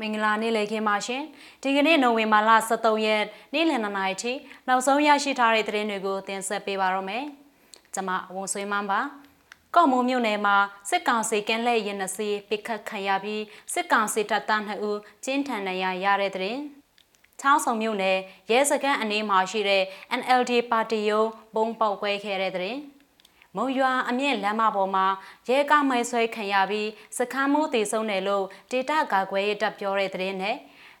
မင်္ဂလာနေ့လည်ခင်းပါရှင်ဒီကနေ့နိုဝင်ဘာလ23ရက်နေ့လည်2နာရီထိနောက်ဆုံးရရှိထားတဲ့သတင်းတွေကိုတင်ဆက်ပေးပါရမယ်ကျွန်မဝန်ဆွေးမန်းပါကော့မိုးမြို့နယ်မှာစစ်ကောင်စီကင်းလှည့်ရင်နစီပိခတ်ခံရပြီးစစ်ကောင်စီတပ်သား2ဦးကျင်းထန်နေရရတဲ့တဲ့ချောင်းဆောင်မြို့နယ်ရဲစခန်းအနီးမှာရှိတဲ့ NLD ပါတီရုံးဘုံပေါက်ခွဲခဲ့တဲ့တဲ့ မုံရွာအမြင့်လမ်းမပေါ်မှာရဲကားမိုင်းဆွဲခံရပြီးစခန်းမိုးတည်ဆုံးတယ်လို့ဒေတာကာကွယ်ရေးတပ်ပြောတဲ့သတင်းနဲ့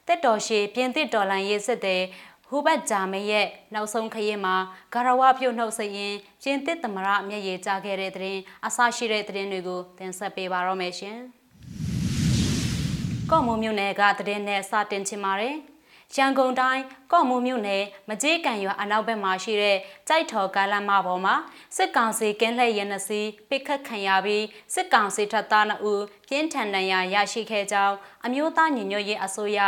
တက်တော်ရှိပြင်သစ်တော်လန်ရေးစစ်တဲ့ဟူဘတ်ဂျာမရဲ့နောက်ဆုံးခရီးမှာဂရဝပြုတ်နှုတ်ဆက်ရင်ပြင်သစ်သမရမျက်ရည်ကျခဲ့တဲ့သတင်းအဆရှိတဲ့သတင်းတွေကိုတင်ဆက်ပေးပါရမယ်ရှင်။ကော့မုံမြို့နယ်ကသတင်းနဲ့စတင်ချင်ပါတယ်။ ရန်ကုန်တိုင်းကော့မိုးမြို့နယ်မကြေးကံရွာအနောက်ဘက်မှာရှိတဲ့ကြိုက်ထော်ကားလမ်းမပေါ်မှာစစ်ကောင်စီကင်းလှည့်ရနစီပိတ်ခတ်ခံရပြီးစစ်ကောင်စီတပ်သား2ဦးပြင်းထန်ဒဏ်ရာရရှိခဲ့ကြောင်းအမျိုးသားညီညွတ်ရေးအစိုးရ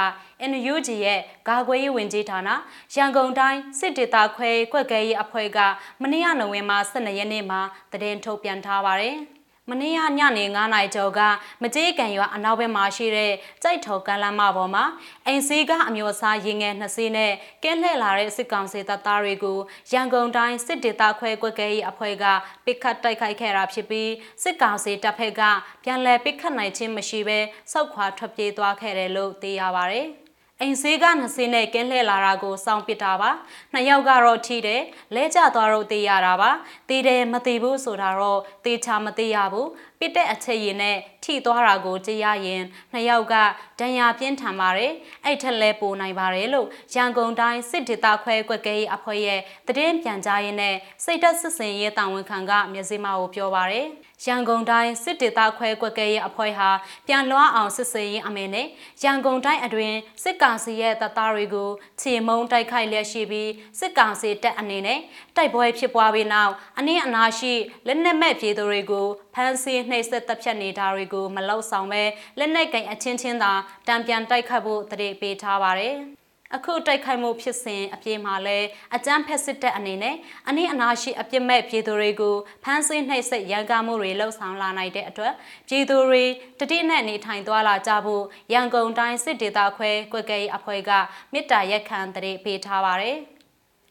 NUG ရဲ့ဂါခွေးရေးဝန်ကြီးဌာနရန်ကုန်တိုင်းစစ်ဒေသခွဲကွက်ကဲရေးအဖွဲ့ကမနေ့ကနိုဝင်ဘာ12ရက်နေ့မှာသတင်းထုတ်ပြန်ထားပါတယ်။ မနေ့ကညနေ9နာရီကျော်ကမကြေးကန်ရွာအနောက်ဘက်မှာရှိတဲ့ကြိုက်ထော်ကမ်းလမ်းမပေါ်မှာအိမ်စီးကအမျိုးအစားရင်ငယ်နှစ်စီးနဲ့ကင်းလှည့်လာတဲ့စစ်ကောင်စီတပ်သားတွေကိုရန်ကုန်တိုင်းစစ်ဒေသခွဲကွက်ကဲရေးအဖွဲ့ကပစ်ခတ်တိုက်ခိုက်ခဲ့တာဖြစ်ပြီးစစ်ကောင်စီတပ်ဖက်ကပြန်လည်ပစ်ခတ်နိုင်ခြင်းမရှိဘဲစောက်ခွာထွက်ပြေးသွားခဲ့တယ်လို့သိရပါဗျ။ အိမ်ဆေးကနှစ်စင်းနဲ့ကင်းလှည့်လာတာကိုစောင့်ပစ်တာပါနှစ်ယောက်ကတော့ထိတယ်လဲကျသွားတော့သိရတာပါသိတယ်မသိဘူးဆိုတာတော့သေချာမသိရဘူး ပစ်တဲ့အချက်ရည်နဲ့ထိသွားတာကိုကြည့်ရရင်နှစ်ယောက်ကဒဏ်ရာပြင်းထန်ပါတယ်အဲ့ထက်လဲပိုနိုင်ပါတယ်လို့ရန်ကုန်တိုင်းစစ်ဒေသခွဲကွက်ကဲရေးအဖွဲ့ရဲ့တည်င်းပြန်ကြားရင်းနဲ့စိတ်သက်စစ်စင်ရေးတာဝန်ခံကမျက်စိမကိုပြောပါတယ်ရန်ကုန်တိုင်းစစ်ဒေသခွဲကွက်ကဲရေးအဖွဲ့ဟာပြန်လွှားအောင်စစ်ဆေးရေးအမေနဲ့ရန်ကုန်တိုင်းအတွင်းစစ်ကောင်စီရဲ့တပ်သားတွေကိုခြေမုံတိုက်ခိုက်လျက်ရှိပြီးစစ်ကောင်စီတပ်အနေနဲ့တိုက်ပွဲဖြစ်ပွားပြီးနောက်အနည်းအနာရှိလက်နက်မဲ့ပြည်သူတွေကိုဖမ်းဆီးနှိပ်စက်တပ်ဖြတ်နေတာတွေကိုမလောက်ဆောင်ပဲလက်နက်ကင်အချင်းချင်းသာတံပြန်တိုက်ခတ်ဖို့တရေပေးထားပါတယ်။အခုတိုက်ခိုက်မှုဖြစ်စဉ်အပြေမှာလဲအကြမ်းဖက်စစ်တပ်အနေနဲ့အနည်းအနာရှိအပြစ်မဲ့ပြည်သူတွေကိုဖမ်းဆီးနှိပ်စက်ရန်ကားမှုတွေလှုပ်ဆောင်လာနိုင်တဲ့အတွက်ပြည်သူတွေတတိနဲ့နေထိုင်သွားလာကြဖို့ရန်ကုန်တိုင်းစစ်ဒေသခွဲကွက်ကဲအဖွဲ့ကမေတ္တာရက်ခံတရေပေးထားပါတယ်။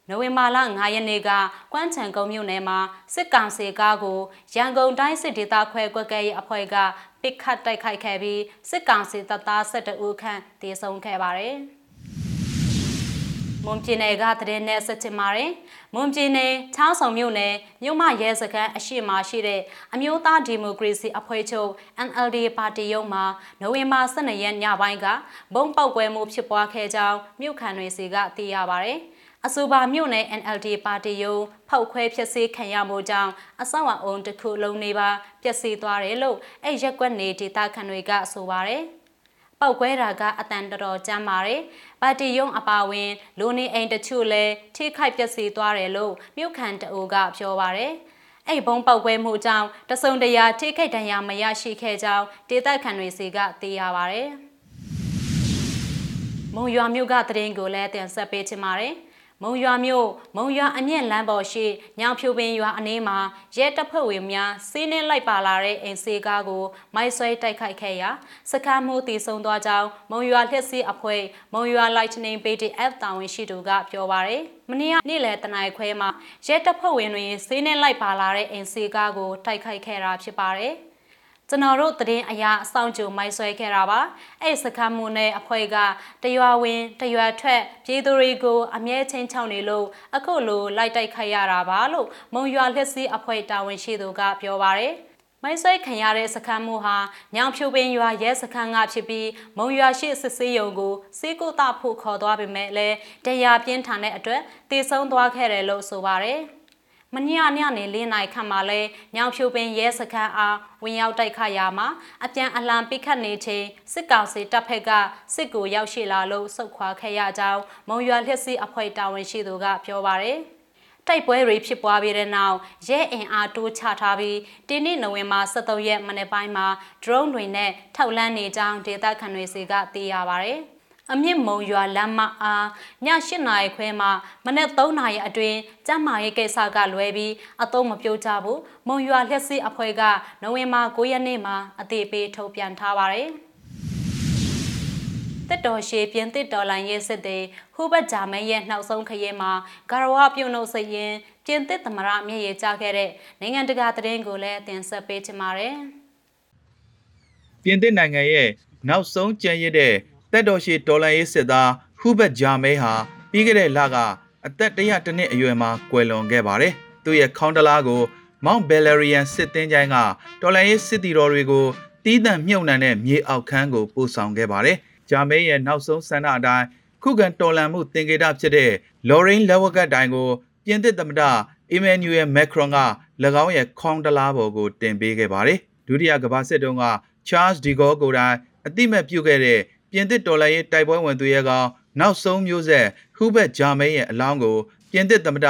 နိုဝင်ဘာလ9ရက်နေ့ကကွမ်းချံကုန်းမြို့နယ်မှာစစ်ကောင်စီကားကိုရန်ကုန်တိုင်းစစ်ဒေသခွဲကွက်ကဲရေးအဖွဲ့ကပစ်ခတ်တိုက်ခိုက်ခဲ့ပြီးစစ်ကောင်စီတပ်သား12ဦးခန့်တေဆုံးခဲ့ပါတယ်။ မွန်ပြည်နယ်ကတရင်နဲ့ဆက်ချင်ပါတယ်။မွန်ပြည်နယ်ချောင်းဆောင်မြို့နယ်မြို့မရဲစခန်းအရှိမရှိတဲ့အမျိုးသားဒီမိုကရေစီအဖွဲ့ချုပ် NLD ပါတီရုံးမှာနိုဝင်ဘာ12ရက်ညပိုင်းကဘုံပေါက်ကွဲမှုဖြစ်ပွားခဲ့ကြောင်းမြို့ခံတွေစီကသိရပါတယ်။အဆိုပါမြို့နယ် NLD ပါတီရုံးဖောက်ခွဲဖျက်ဆီးခံရမှုကြောင့်အဆောက်အအုံတစ်ခုလုံးနေပါပျက်စီးသွားတယ်လို့အဲ့ရက်ကွက်နေဒေသခံတွေကဆိုပါတယ်။ ပောက်ကွဲတာကအတန်တော်တော်ကြမ်းပါတယ်။ပါတီရုံးအပါဝင်လူနေအိမ်တချို့လည်းထိခိုက်ပျက်စီးသွားတယ်လို့မြို့ခံတအူကပြောပါတယ်။အဲ့ဘုံပောက်ကွဲမှုကြောင့်တစုံတရာထိခိုက်ဒဏ်ရာမရရှိခဲ့ကြောင်းဒေသခံတွေစီကသိရပါတယ်။မုံရွာမြို့ကတရင်ကိုလည်းတင်ဆက်ပေးချင်ပါတယ်။ မုံရွာမြို့မုံရွာအမြင့်လမ်းပေါ်ရှိညောင်ဖြူပင်ရွာအနီးမှာရဲတပ်ဖွဲ့ဝင်များစီးနှင်းလိုက်ပါလာတဲ့အိမ်စေကားကိုမိုက်ဆွဲတိုက်ခိုက်ခဲ့ရာစခန်းမှုတည်ဆုံသွားကြောင်းမုံရွာလျှက်စီးအဖွဲ့မုံရွာ Lightning PDF တာဝန်ရှိသူကပြောပါရယ်မနေ့ကနေ့လယ်တနာရီခွဲမှာရဲတပ်ဖွဲ့ဝင်တွေစီးနှင်းလိုက်ပါလာတဲ့အိမ်စေကားကိုတိုက်ခိုက်ခဲ့တာဖြစ်ပါတယ်။ ကျွန်တော်တို့သတင်းအရာအဆောင်ကြုံမိုက်ဆွဲခဲ့တာပါအဲ့စခန်းမှုနဲ့အဖွဲ့ကတရွာဝင်တရွာထွက်ပြည်သူတွေကိုအမြဲချင်းချောင်းနေလို့အခုလိုလိုက်တိုက်ခိုက်ရတာပါလို့မုံရွာလက်စီအဖွဲ့တာဝန်ရှိသူကပြောပါတယ်မိုင်းဆွဲခံရတဲ့စခန်းမှုဟာညောင်ဖြူပင်ရွာရဲစခန်းကဖြစ်ပြီးမုံရွာရှိစစ်စေးရုံကိုစေးကိုတာဖို့ခေါ်သွားပေမဲ့လည်းတရားပြင်းထန်တဲ့အတွက်တည်ဆုံသွားခဲ့တယ်လို့ဆိုပါတယ်။ မညညနေလင်းနိုင်ခန့်မှာလဲညောင်ဖြူပင်ရဲစခန်းအားဝင်ရောက်တိုက်ခတ်ရာမှာအပြန်အလှန်ပိခတ်နေချိန်စစ်ကောင်စီတပ်ဖက်ကစစ်ကိုရောက်ရှိလာလို့စုခွာခဲ့ရကြောင်းမုံရွာလျက်စီအဖွဲ့တာဝန်ရှိသူကပြောပါရယ်တိုက်ပွဲတွေဖြစ်ပွားပြီးတဲ့နောက်ရဲအင်အားတိုးချထားပြီးဒီနေ့နိုဝင်ဘာ23ရက်မနေ့ပိုင်းမှာ drone တွေနဲ့ထောက်လန်းနေကြောင်းဒေသခံတွေစီကသိရပါဗျ။ အမြင့်မုံရွာလမ်းမအားည၈နာရီခွဲမှမနက်၃နာရီအတွင်းကျမ်းမာရေးကိစ္စကလွဲပြီးအသုံးမပြုကြဘူးမုံရွာလျှက်စီအဖွဲ့ကနိုဝင်ဘာ9ရက်နေ့မှာအသေးပေးထုတ်ပြန်ထားပါတယ်။မတစ်တော်ရှည်ပြင်တစ်တော်လိုင်းရဲ့စစ်သည်ဟူဘတ်ဂျာမဲရဲ့နှောက်ဆုံးခရဲမှာဂရဝပြုတ်နှုတ်စရင်ပြင်တစ်သမရမျက်ရည်ကျခဲ့တဲ့နိုင်ငံတကာသတင်းကိုလည်းတင်ဆက်ပေးချင်ပါတယ်ပြင်သစ်နိုင်ငံရဲ့နောက်ဆုံးကြံရစ်တဲ့ တက်တော်ရှိဒေါ်လာရေးစစ်သားဟူဘတ်ဂျာမဲဟာပြီးခဲ့တဲ့လကအသက်100နှစ်အရွယ်မှာကွယ်လွန်ခဲ့ပါတယ်။သူ့ရဲ့ခေါင်းတလားကို Mount Valerian စစ်သင်းချိုင်းကဒေါ်လာရေးစစ်တီတော်တွေကိုတီးတန့်မြုပ်နှံတဲ့မြေအောက်ခန်းကိုပို့ဆောင်ခဲ့ပါတယ်။ဂျာမဲရဲ့နောက်ဆုံးဆန္ဒအတိုင်းခုခံတော်လှန်မှုတင်ကေတဖြစ်တဲ့ Lorraine လက်ဝက်ကတိုင်ကိုပြင်သစ်သမ္မတ Emmanuel Macron က၎င်းရဲ့ခေါင်းတလားပေါ်ကိုတင်ပေးခဲ့ပါတယ်။ဒုတိယကမ္ဘာစစ်တုန်းက Charles de Gaulle ကိုယ်တိုင်အတိမတ်ပြုတ်ခဲ့တဲ့ ပြင်သစ်တော်လှန်ရေးတိုက်ပွဲဝင်သူရဲ့ကောင်နောက်ဆုံးမျိုးဆက်ဟူဘတ်ဂျာမဲရဲ့အလောင်းကိုပြင်သစ်သမ္မတ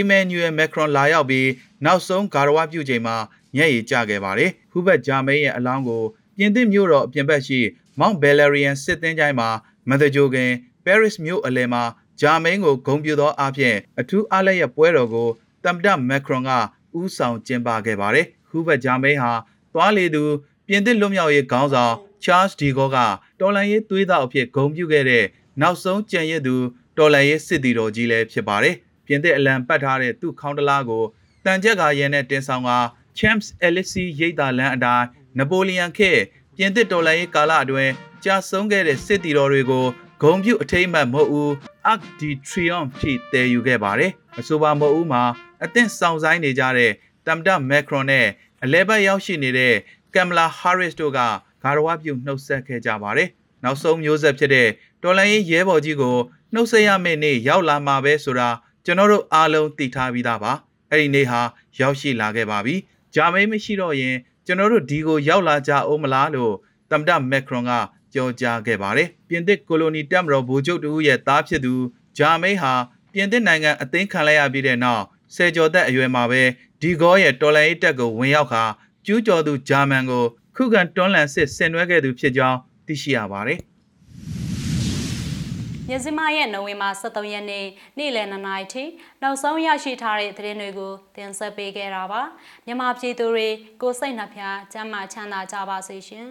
Emmanuel Macron လာရောက်ပြီးနောက်ဆုံးဂါရဝပြုချိန်မှာညက်ရည်ကျခဲ့ပါတယ်။ဟူဘတ်ဂျာမဲရဲ့အလောင်းကိုပြင်သစ်မြို့တော်အပြင်ဘက်ရှိ Mount Valerian စစ်သင်းချိုင်းမှာမသကြိုခင် Paris မြို့အလယ်မှာဂျာမိန်ကိုဂုံပြူသောအဖြစ်အထူးအားလျက်ပွဲတော်ကိုသမ္မတမက်ခရွန်ကဦးဆောင်ကျင်းပခဲ့ပါတယ်။ဟူဘတ်ဂျာမိန်ဟာသွားလေသူပြင်သစ်လွတ်မြောက်ရေးခေါင်းဆောင် Charles de Gaulle ကတော်လန်ရေးသွေးသားအဖြစ်ဂုံပြုခဲ့တဲ့နောက်ဆုံးကြံရစ်သူတော်လန်ရေးစစ်တီတော်ကြီးလည်းဖြစ်ပါတယ်။ပြင်သစ်အလံပတ်ထားတဲ့သူ့ခေါင်းတလားကိုတန်ကြက်ကရဲနဲ့တင်ဆောင်က Champs Elysees ရိပ်သာလမ်းအတိုင်းနပိုလီယန်ခေတ်ပြင်သစ်တော်လှန်ရေးကာလအတွင်းကြာဆုံးခဲ့တဲ့စစ်တီတော်တွေကိုဂုံပြုတ်အထိမ့်မှတ်မဟုတ်ဦး Arc de Triomphe ထိတည်ယူခဲ့ပါတယ်။အဆိုပါမဟုတ်ဦးမှာအသင့်ဆောင်ဆိုင်နေကြတဲ့တမ်မတမက်ခရွန်နဲ့အလဲဘက်ရောက်ရှိနေတဲ့ကမ်မလာဟာရစ်တို့က ဂါရဝပြုတ်နှုတ်ဆက်ခဲ့ကြပါတယ်။နောက်ဆုံးမျိုးဆက်ဖြစ်တဲ့တော်လှန်ရေးရဲဘော်ကြီးကိုနှုတ်ဆက်ရမယ့်နေ့ရောက်လာမှာပဲဆိုတာကျွန်တော်တို့အားလုံးသိထားပြီးသားပါ။အဲ့ဒီနေ့ဟာရောက်ရှိလာခဲ့ပါပြီ။ဂျာမိန်မရှိတော့ရင်ကျွန်တော်တို့ဒီကိုရောက်လာကြအောင်မလားလို့သမ္မတမက်ခရွန်ကပြောကြားခဲ့ပါတယ်။ပြင်သစ်ကိုလိုနီတပ်မတော်ဗိုလ်ချုပ်တူရဲ့သားဖြစ်သူဂျာမိန်ဟာပြင်သစ်နိုင်ငံအသိမ်းခံလိုက်ရပြီးတဲ့နောက်ဆယ်ကျော်သက်အရွယ်မှာပဲဒီဂေါရဲ့တော်လန်ရေးတပ်ကိုဝင်ရောက်ခါကျူးကျော်သူဂျာမန်ကို ခုခံတွန်းလှန်စစ်ဆင်နွှဲခဲ့သူဖြစ်ကြောင်းသိရှိရပါတယ်။ညစမရဲ့နိုဝင်ဘာ23ရက်နေ့နေ့လယ်2နာရီထိနောက်ဆုံးရရှိထားတဲ့သတင်းတွေကိုတင်ဆက်ပေးခဲ့တာပါမြန်မာပြည်သူတွေကိုစိတ်နှဖျားစမ်းမချမ်းသာကြပါစေရှင်